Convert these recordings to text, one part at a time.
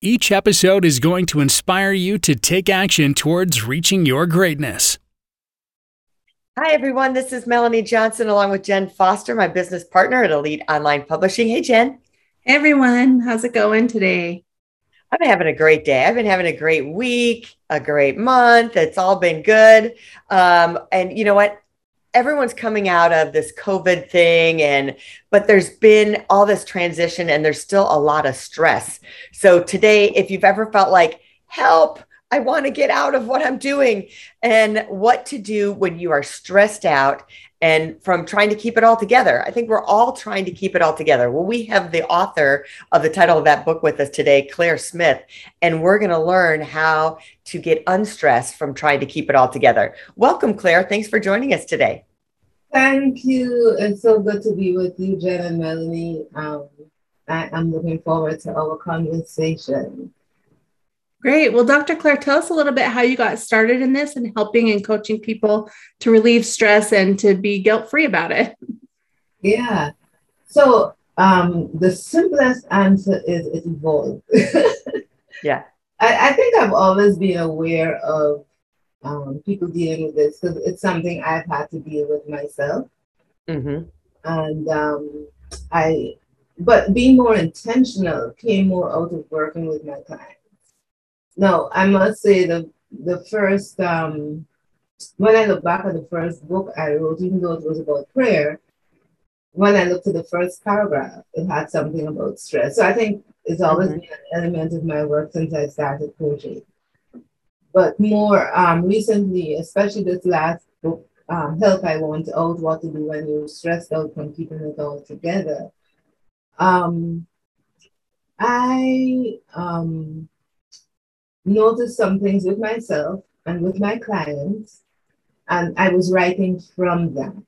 Each episode is going to inspire you to take action towards reaching your greatness. Hi, everyone. This is Melanie Johnson along with Jen Foster, my business partner at Elite Online Publishing. Hey, Jen. Hey, everyone. How's it going today? I've been having a great day. I've been having a great week, a great month. It's all been good. Um, and you know what? Everyone's coming out of this COVID thing, and but there's been all this transition, and there's still a lot of stress. So today, if you've ever felt like help, I want to get out of what I'm doing, and what to do when you are stressed out and from trying to keep it all together. I think we're all trying to keep it all together. Well, we have the author of the title of that book with us today, Claire Smith, and we're going to learn how to get unstressed from trying to keep it all together. Welcome, Claire. Thanks for joining us today. Thank you. It's so good to be with you, Jen and Melanie. Um, I, am looking forward to our conversation. Great. Well, Dr. Claire, tell us a little bit how you got started in this and helping and coaching people to relieve stress and to be guilt free about it. Yeah. So um, the simplest answer is it evolved. yeah. I, I think I've always been aware of um, people dealing with this because it's something I've had to deal with myself. Mm-hmm. And um, I, but being more intentional came more out of working with my clients. No, I must say the the first um, when I look back at the first book I wrote, even though it was about prayer, when I looked at the first paragraph, it had something about stress. So I think it's always mm-hmm. been an element of my work since I started coaching. But more um, recently, especially this last book, um, Help I Want Out What to Do When You're Stressed Out from Keeping It All Together, um, I um, noticed some things with myself and with my clients, and I was writing from that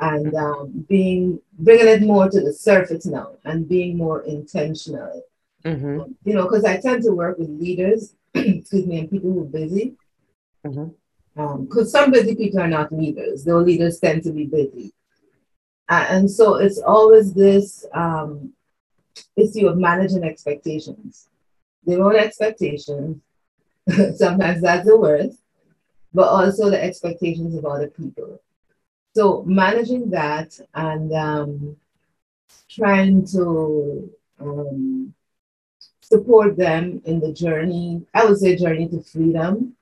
and um, being bringing it more to the surface now and being more intentional. Mm-hmm. You know, because I tend to work with leaders excuse me, and people who are busy. Because mm-hmm. um, some busy people are not leaders, though leaders tend to be busy. Uh, and so it's always this um, issue of managing expectations. Their own expectations, sometimes that's the worst, but also the expectations of other people. So managing that and um, trying to um, support them in the journey, I would say journey to freedom,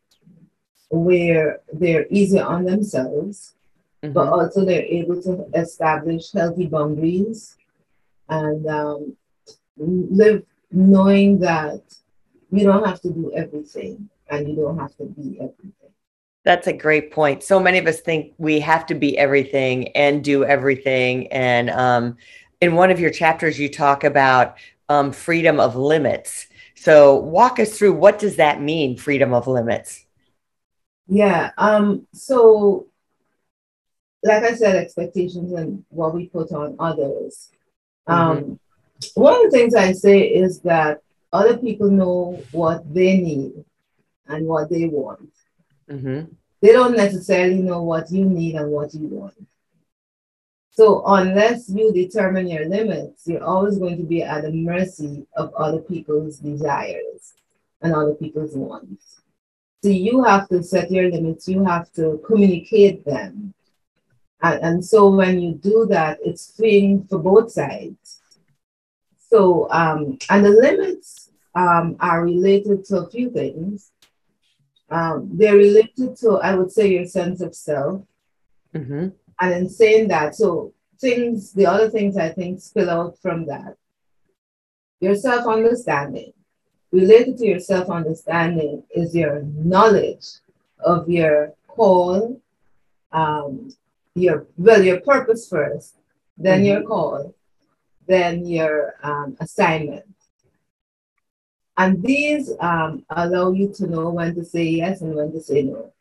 where they're easier on themselves, mm-hmm. but also they're able to establish healthy boundaries and um, live knowing that you don't have to do everything and you don't have to be everything. That's a great point. So many of us think we have to be everything and do everything. And um, in one of your chapters, you talk about um, freedom of limits. So walk us through what does that mean, freedom of limits? Yeah. Um, so like I said, expectations and what we put on others. Um, mm-hmm. One of the things I say is that other people know what they need and what they want. Mm-hmm. They don't necessarily know what you need and what you want. So unless you determine your limits, you're always going to be at the mercy of other people's desires and other people's wants. So you have to set your limits, you have to communicate them. And, and so when you do that, it's freeing for both sides. So, um, and the limits um, are related to a few things. Um, they're related to, I would say, your sense of self. Mm-hmm. And in saying that, so things, the other things I think spill out from that. Your self understanding. Related to your self understanding is your knowledge of your call, um, your well, your purpose first, then mm-hmm. your call, then your um, assignment. And these um, allow you to know when to say yes and when to say no.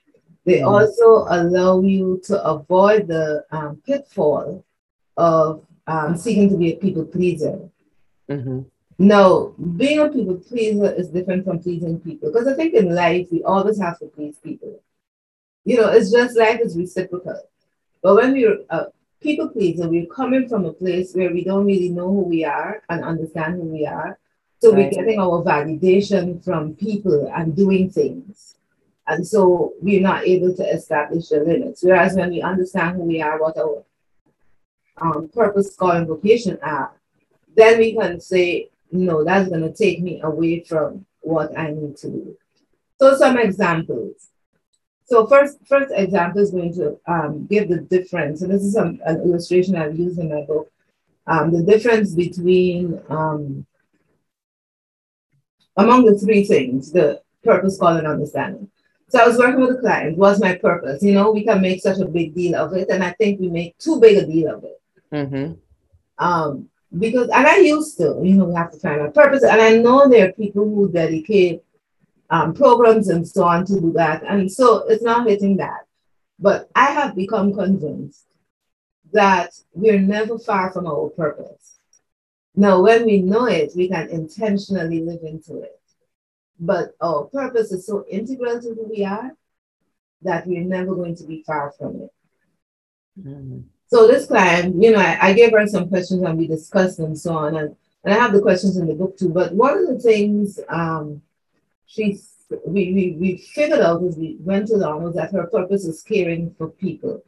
They Mhm. also allow you to avoid the um, pitfall of um, seeking to be a people pleaser. Mm-hmm. No, being a people pleaser is different from pleasing people because I think in life we always have to please people. You know, it's just life is reciprocal. But when we're a people pleaser, we're coming from a place where we don't really know who we are and understand who we are. So we're getting our validation from people and doing things. And so we're not able to establish the limits. Whereas when we understand who we are, what our um, purpose, call, and vocation are, then we can say, no, that's going to take me away from what I need to do. So some examples. So first, first example is going to um, give the difference. And this is some, an illustration I've used in my book. Um, the difference between um, among the three things, the purpose, call, and understanding. So I was working with a client. What's my purpose? You know, we can make such a big deal of it, and I think we make too big a deal of it. Mm-hmm. Um, because and I used to, you know, we have to find our purpose. And I know there are people who dedicate um, programs and so on to do that. And so it's not hitting that. But I have become convinced that we're never far from our purpose. Now, when we know it, we can intentionally live into it. But our purpose is so integral to who we are that we're never going to be far from it. Mm-hmm. So this client, you know, I, I gave her some questions and we discussed and so on. And, and I have the questions in the book too. But one of the things um, she we, we, we figured out as we went along was that her purpose is caring for people.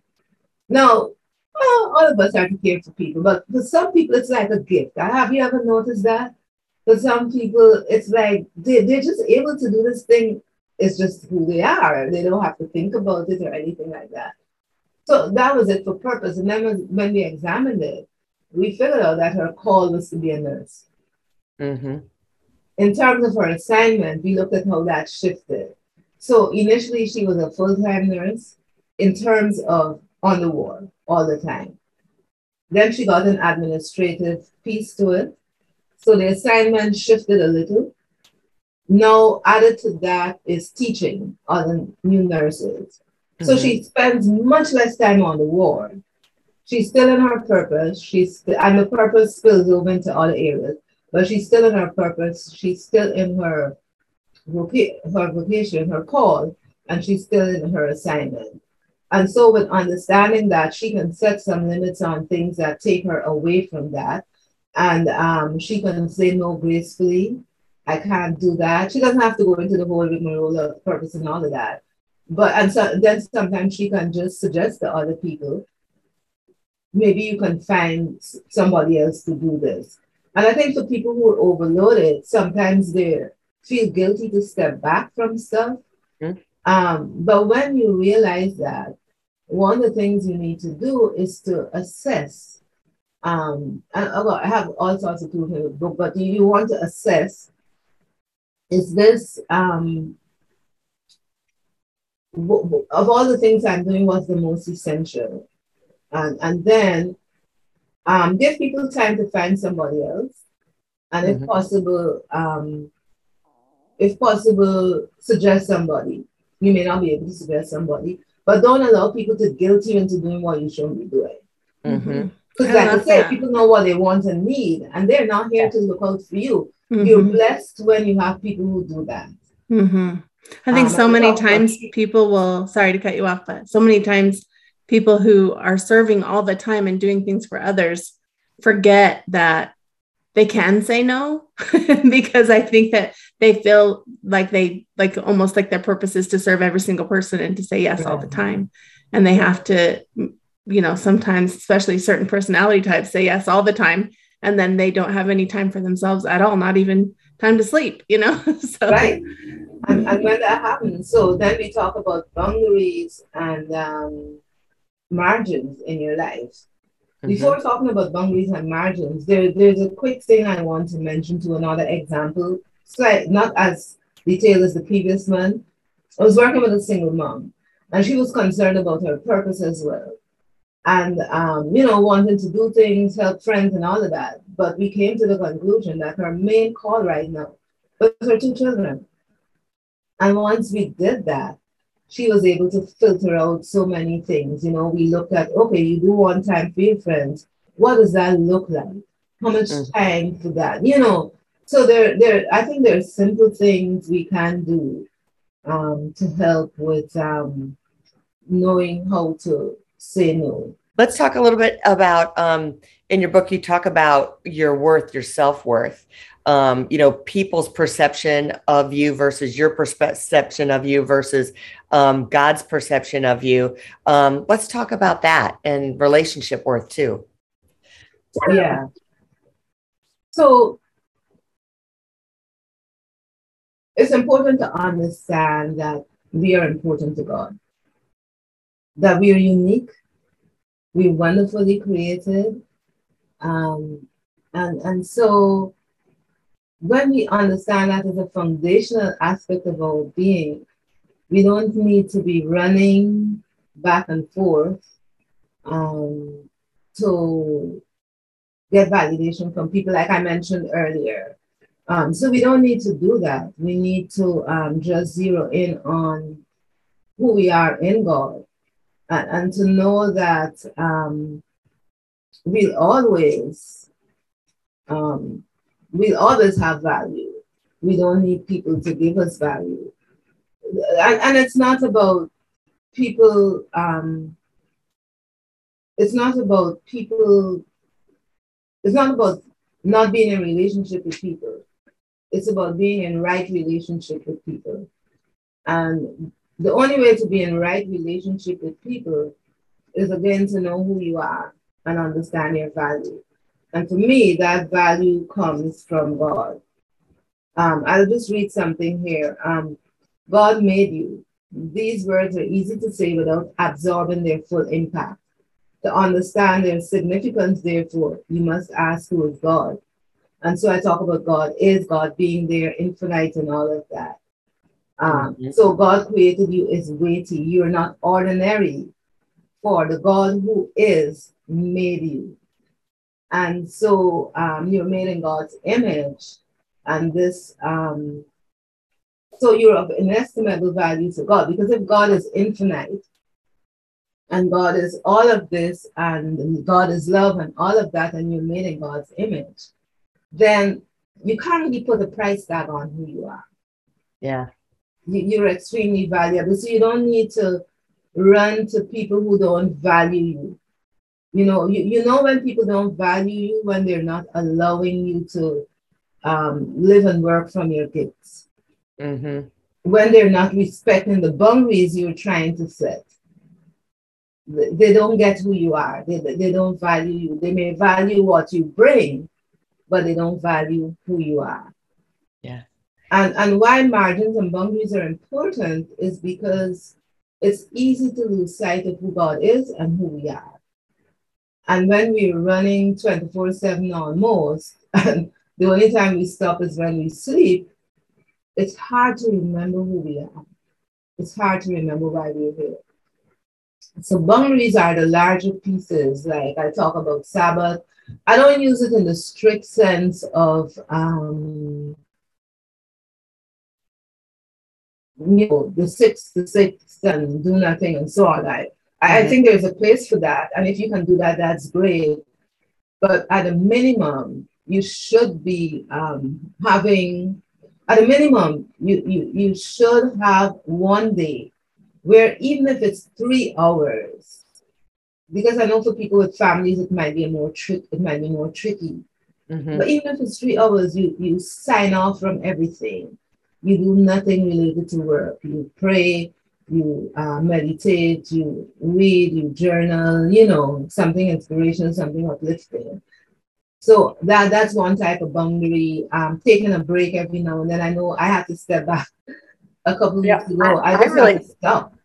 Now, well, all of us have to care for people, but for some people it's like a gift. Have you ever noticed that? For some people, it's like they, they're just able to do this thing. It's just who they are. They don't have to think about it or anything like that. So that was it for purpose. And then when, when we examined it, we figured out that her call was to be a nurse. Mm-hmm. In terms of her assignment, we looked at how that shifted. So initially, she was a full time nurse in terms of on the ward all the time. Then she got an administrative piece to it. So the assignment shifted a little. Now, added to that is teaching other new nurses. So Mhm. she spends much less time on the ward. She's still in her purpose. She's and the purpose spills over into other areas, but she's still in her purpose. She's still in her her vocation, her call, and she's still in her assignment. And so, with understanding that, she can set some limits on things that take her away from that, and um, she can say no gracefully. I can't do that. She doesn't have to go into the whole rigmarole of purpose and all of that but and so then sometimes she can just suggest to other people maybe you can find somebody else to do this and i think for people who are overloaded sometimes they feel guilty to step back from stuff Mhm. um, but when you realize that one of the things you need to do is to assess um, and I have all sorts of tools in the book, but you want to assess is this um, of all the things I'm doing, what's the most essential? And, and then um, give people time to find somebody else. And if Mhm. possible, um, if possible, suggest somebody. You may not be able to suggest somebody, but don't allow people to guilt you into doing what you shouldn't be doing. Mm-hmm. Because, like I said, that. people know what they want and need, and they're not here to look out for you. You're Mhm. blessed when you have people who do that. Mhm. I think Um, so many times people will, sorry to cut you off, but so many times people who are serving all the time and doing things for others forget that they can say no because I think that they feel like they like almost like their purpose is to serve every single person and to say yes all the time. And they have to, you know, sometimes, especially certain personality types, say yes all the time. And then they don't have any time for themselves at all, not even time to sleep, you know? so, Right. And, and when that happens, so then we talk about boundaries and um, margins in your life. Before talking about boundaries and margins, there, there's a quick thing I want to mention to another example. It's like not as detailed as the previous one. I was working with a single mom, and she was concerned about her purpose as well. And, um, you know, wanting to do things, help friends, and all of that. But we came to the conclusion that her main call right now was her two children. And once we did that, she was able to filter out so many things. You know, we looked at, okay, you do one time for your friends. What does that look like? How much mm. time for that? You know, so there, there, I think there are simple things we can do um, to help with um, knowing how to Let's talk a little bit about um, in your book. You talk about your worth, your self worth um, you know, people's perception of you versus your perception of you versus um, God's perception of you. Um, let's talk about that and relationship worth too. Yeah. So it's important to understand that we are important to God, that we are unique, we're wonderfully created. Um, and, and so when we understand that as a foundational aspect of our being, we don't need to be running back and forth um, to get validation from people, like I mentioned earlier. Um, so we don't need to do that. We need to um, just zero in on who we are in God and, and to know that um, we'll always um, we always have value. We don't need people to give us value. And, and it's not about people, um, it's not about people, it's not about not being in relationship with people. It's about being in right relationship with people. And the only way to be in right relationship with people is again to know who you are and understand your value. And for me, that value comes from God. Um, I'll just read something here. Um, God made you. These words are easy to say without absorbing their full impact. To understand their significance, therefore, you must ask who is God. And so I talk about God is God being there, infinite, and all of that. Um, mm-hmm. So God created you is weighty. You're not ordinary, for the God who is made you. And so um, you're made in God's image. And this, um, so you're of inestimable value to God because if God is infinite and God is all of this and God is love and all of that, and you're made in God's image, then you can't really put a price tag on who you are. Yeah. You're extremely valuable. So you don't need to run to people who don't value you. You know you, you know when people don't value you when they're not allowing you to um, live and work from your gifts mm-hmm. when they're not respecting the boundaries you're trying to set. They don't get who you are. They, they don't value you. They may value what you bring but they don't value who you are. Yeah and and why margins and boundaries are important is because it's easy to lose sight of who god is and who we are and when we're running 24 7 almost, and the only time we stop is when we sleep, it's hard to remember who we are. It's hard to remember why we're here. So boundaries are the larger pieces, like I talk about Sabbath. I don't use it in the strict sense of um, you know, the sixth, the sixth, and do nothing and so on. I, I, I think there's a place for that. And if you can do that, that's great. But at a minimum, you should be um, having, at a minimum, you, you, you should have one day where even if it's three hours, because I know for people with families, it might be a more trick, it might be more tricky. Mm-hmm. But even if it's three hours, you, you sign off from everything. You do nothing related to work. You pray, you uh, meditate, you read, you journal, you know, something inspirational, something uplifting. So that that's one type of boundary. Um, taking a break every now and then. I know I have to step back a couple of yeah, weeks ago. I, I just I really, stop.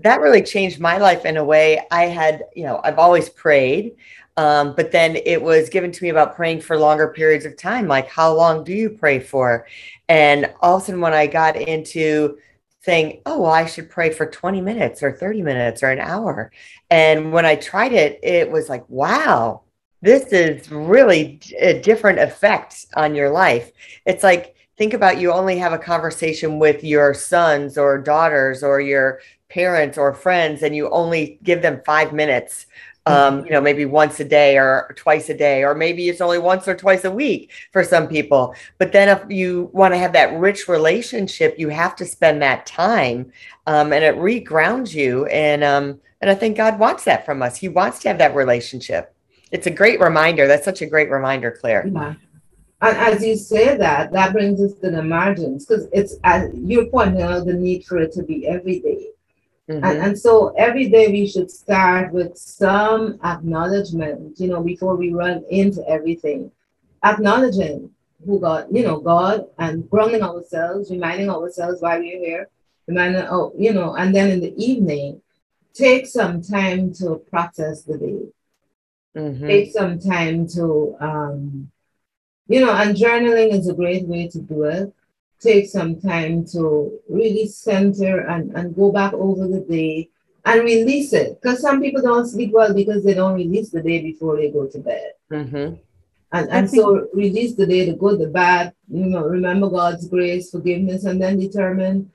That really changed my life in a way. I had, you know, I've always prayed, um, but then it was given to me about praying for longer periods of time. Like, how long do you pray for? And all of a sudden, when I got into saying, oh, well, I should pray for 20 minutes or 30 minutes or an hour. And when I tried it, it was like, wow, this is really a different effect on your life. It's like think about you only have a conversation with your sons or daughters or your parents or friends and you only give them five minutes um, you know, maybe once a day or twice a day, or maybe it's only once or twice a week for some people. But then if you want to have that rich relationship, you have to spend that time um, and it regrounds you. And um, and I think God wants that from us. He wants to have that relationship. It's a great reminder. That's such a great reminder, Claire. Yeah. And as you say that, that brings us to the margins because it's as you're pointing out the need for it to be every day. Mm-hmm. And, and so every day we should start with some acknowledgement, you know, before we run into everything. Acknowledging who God, you know, God and grounding ourselves, reminding ourselves why we're here, reminding, oh, you know, and then in the evening, take some time to process the day. Mm-hmm. Take some time to, um, you know, and journaling is a great way to do it take some time to really center and, and go back over the day and release it. Because some people don't sleep well because they don't release the day before they go to bed. Mm-hmm. And, and so release the day, the good, the bad, you know, remember God's grace, forgiveness, and then determine.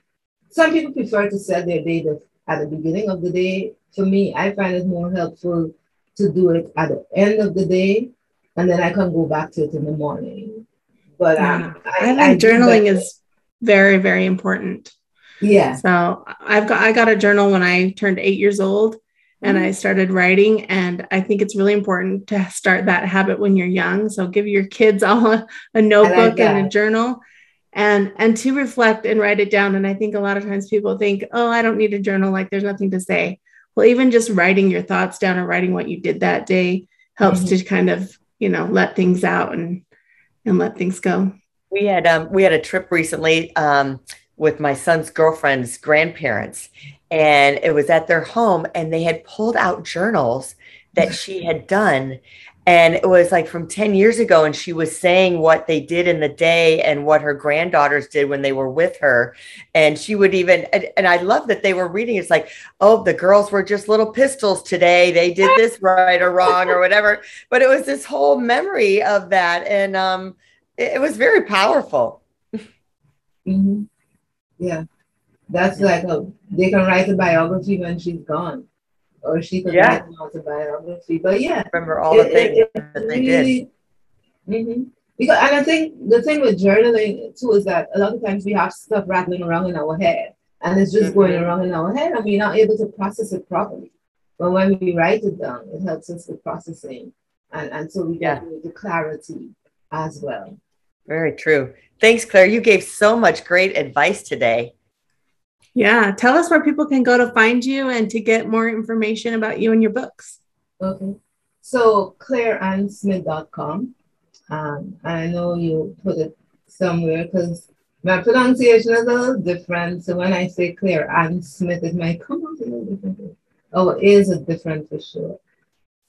Some people prefer to set their day at the beginning of the day. For me, I find it more helpful to do it at the end of the day, and then I can go back to it in the morning. But um, I, I, think I journaling is very, very important. Yeah. So I've got I got a journal when I turned eight years old and mm-hmm. I started writing. And I think it's really important to start that habit when you're young. So give your kids all a, a notebook like and a journal and and to reflect and write it down. And I think a lot of times people think, oh, I don't need a journal, like there's nothing to say. Well, even just writing your thoughts down or writing what you did that day helps mm-hmm. to kind of, you know, let things out and and let things go. We had um, we had a trip recently um, with my son's girlfriend's grandparents, and it was at their home, and they had pulled out journals that she had done, and it was like from 10 years ago and she was saying what they did in the day and what her granddaughters did when they were with her and she would even and, and, i love that they were reading it's like oh the girls were just little pistols today they did this right or wrong or whatever but it was this whole memory of that and um it, was very powerful mm-hmm. yeah that's like a they can write a biography when she's gone or she could yeah. write an autobiography. But yeah, remember all the it, things it, it, that they really, did. Mm-hmm. Because and I think the thing with journaling too is that a lot of times we have stuff rattling around in our head, and it's just mm-hmm. going around in our head, and we're not able to process it properly. But when we write it down, it helps us with processing, and and so we get yeah. the clarity as well. Very true. Thanks, Claire. You gave so much great advice today. Yeah. Tell us where people can go to find you and to get more information about you and your books. Okay. So claireannsmith.com. Um, I know you put it somewhere because my pronunciation is a little different. So when I say Claire Ann Smith, it might come out a little different. Oh, it is a different for sure.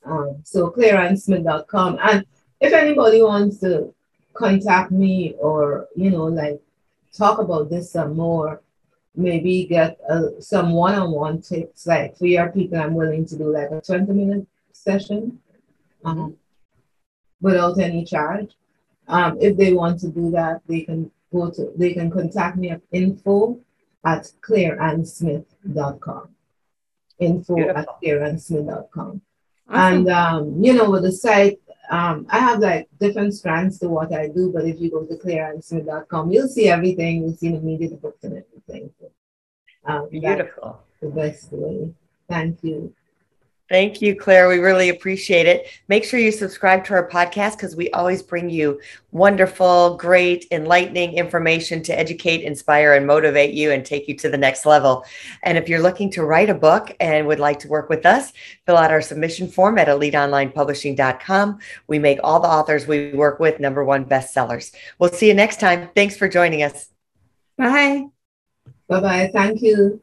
Um, so claireannsmith.com. And if anybody wants to contact me or, you know, like talk about this some more, maybe get uh, some one-on-one tips. Like for your people i'm willing to do like a 20 minute session um, without any charge. Um, if they want to do that they can go to they can contact me at info at claireannsmith.com info Beautiful. at claireannsmith.com awesome. and um, you know with the site um, I have like different strands to what I do, but if you go to claireannsmith.com, you'll see everything. You'll see the media, the books, and everything. Um, Beautiful. The best way. Thank you. Thank you, Claire. We really appreciate it. Make sure you subscribe to our podcast because we always bring you wonderful, great, enlightening information to educate, inspire, and motivate you and take you to the next level. And if you're looking to write a book and would like to work with us, fill out our submission form at eliteonlinepublishing.com. We make all the authors we work with number one bestsellers. We'll see you next time. Thanks for joining us. Bye. Bye bye. Thank you.